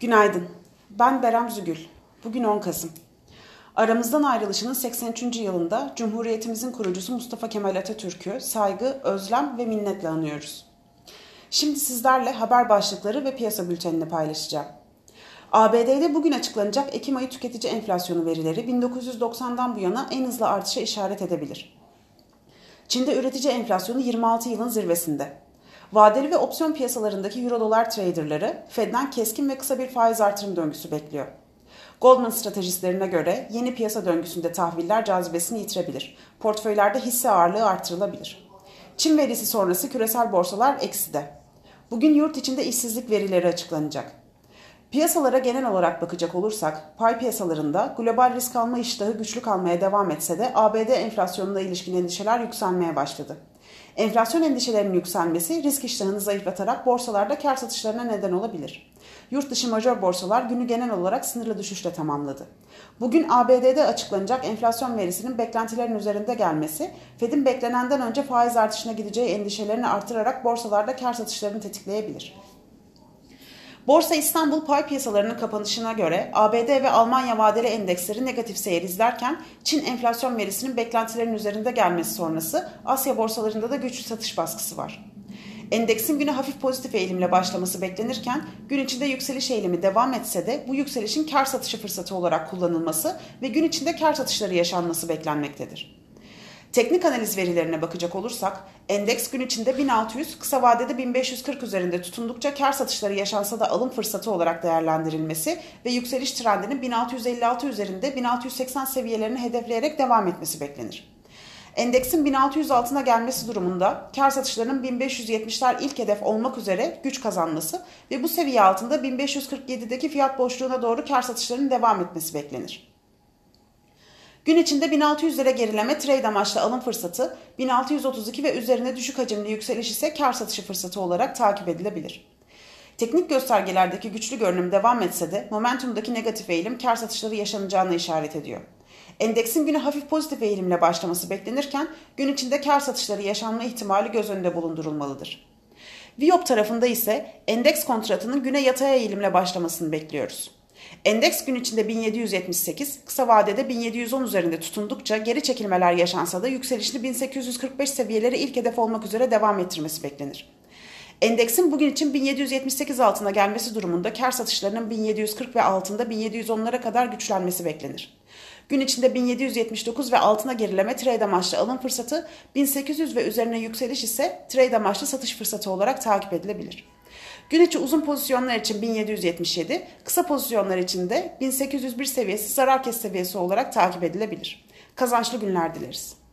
Günaydın. Ben Berem Zügül. Bugün 10 Kasım. Aramızdan ayrılışının 83. yılında Cumhuriyetimizin kurucusu Mustafa Kemal Atatürk'ü saygı, özlem ve minnetle anıyoruz. Şimdi sizlerle haber başlıkları ve piyasa bültenini paylaşacağım. ABD'de bugün açıklanacak Ekim ayı tüketici enflasyonu verileri 1990'dan bu yana en hızlı artışa işaret edebilir. Çin'de üretici enflasyonu 26 yılın zirvesinde. Vadeli ve opsiyon piyasalarındaki euro dolar traderları Fed'den keskin ve kısa bir faiz artırım döngüsü bekliyor. Goldman stratejistlerine göre yeni piyasa döngüsünde tahviller cazibesini yitirebilir. Portföylerde hisse ağırlığı artırılabilir. Çin verisi sonrası küresel borsalar ekside. Bugün yurt içinde işsizlik verileri açıklanacak. Piyasalara genel olarak bakacak olursak, pay piyasalarında global risk alma iştahı güçlü kalmaya devam etse de ABD enflasyonuna ilişkin endişeler yükselmeye başladı. Enflasyon endişelerinin yükselmesi risk iştahını zayıflatarak borsalarda kar satışlarına neden olabilir. Yurt dışı majör borsalar günü genel olarak sınırlı düşüşle tamamladı. Bugün ABD'de açıklanacak enflasyon verisinin beklentilerin üzerinde gelmesi, Fed'in beklenenden önce faiz artışına gideceği endişelerini artırarak borsalarda kar satışlarını tetikleyebilir. Borsa İstanbul pay piyasalarının kapanışına göre ABD ve Almanya vadeli endeksleri negatif seyir izlerken Çin enflasyon verisinin beklentilerin üzerinde gelmesi sonrası Asya borsalarında da güçlü satış baskısı var. Endeksin güne hafif pozitif eğilimle başlaması beklenirken gün içinde yükseliş eğilimi devam etse de bu yükselişin kar satışı fırsatı olarak kullanılması ve gün içinde kar satışları yaşanması beklenmektedir. Teknik analiz verilerine bakacak olursak endeks gün içinde 1600, kısa vadede 1540 üzerinde tutundukça kar satışları yaşansa da alım fırsatı olarak değerlendirilmesi ve yükseliş trendinin 1656 üzerinde 1680 seviyelerini hedefleyerek devam etmesi beklenir. Endeksin 1600 altına gelmesi durumunda kar satışlarının 1570'ler ilk hedef olmak üzere güç kazanması ve bu seviye altında 1547'deki fiyat boşluğuna doğru kar satışlarının devam etmesi beklenir. Gün içinde 1600 lira gerileme trade amaçlı alım fırsatı, 1632 ve üzerine düşük hacimli yükseliş ise kar satışı fırsatı olarak takip edilebilir. Teknik göstergelerdeki güçlü görünüm devam etse de momentumdaki negatif eğilim kar satışları yaşanacağını işaret ediyor. Endeksin güne hafif pozitif eğilimle başlaması beklenirken gün içinde kar satışları yaşanma ihtimali göz önünde bulundurulmalıdır. Viyop tarafında ise endeks kontratının güne yataya eğilimle başlamasını bekliyoruz. Endeks gün içinde 1778, kısa vadede 1710 üzerinde tutundukça geri çekilmeler yaşansa da yükselişini 1845 seviyeleri ilk hedef olmak üzere devam ettirmesi beklenir. Endeksin bugün için 1778 altına gelmesi durumunda kar satışlarının 1740 ve altında 1710'lara kadar güçlenmesi beklenir. Gün içinde 1779 ve altına gerileme trade amaçlı alım fırsatı, 1800 ve üzerine yükseliş ise trade amaçlı satış fırsatı olarak takip edilebilir. Gün içi uzun pozisyonlar için 1777, kısa pozisyonlar için de 1801 seviyesi zarar kes seviyesi olarak takip edilebilir. Kazançlı günler dileriz.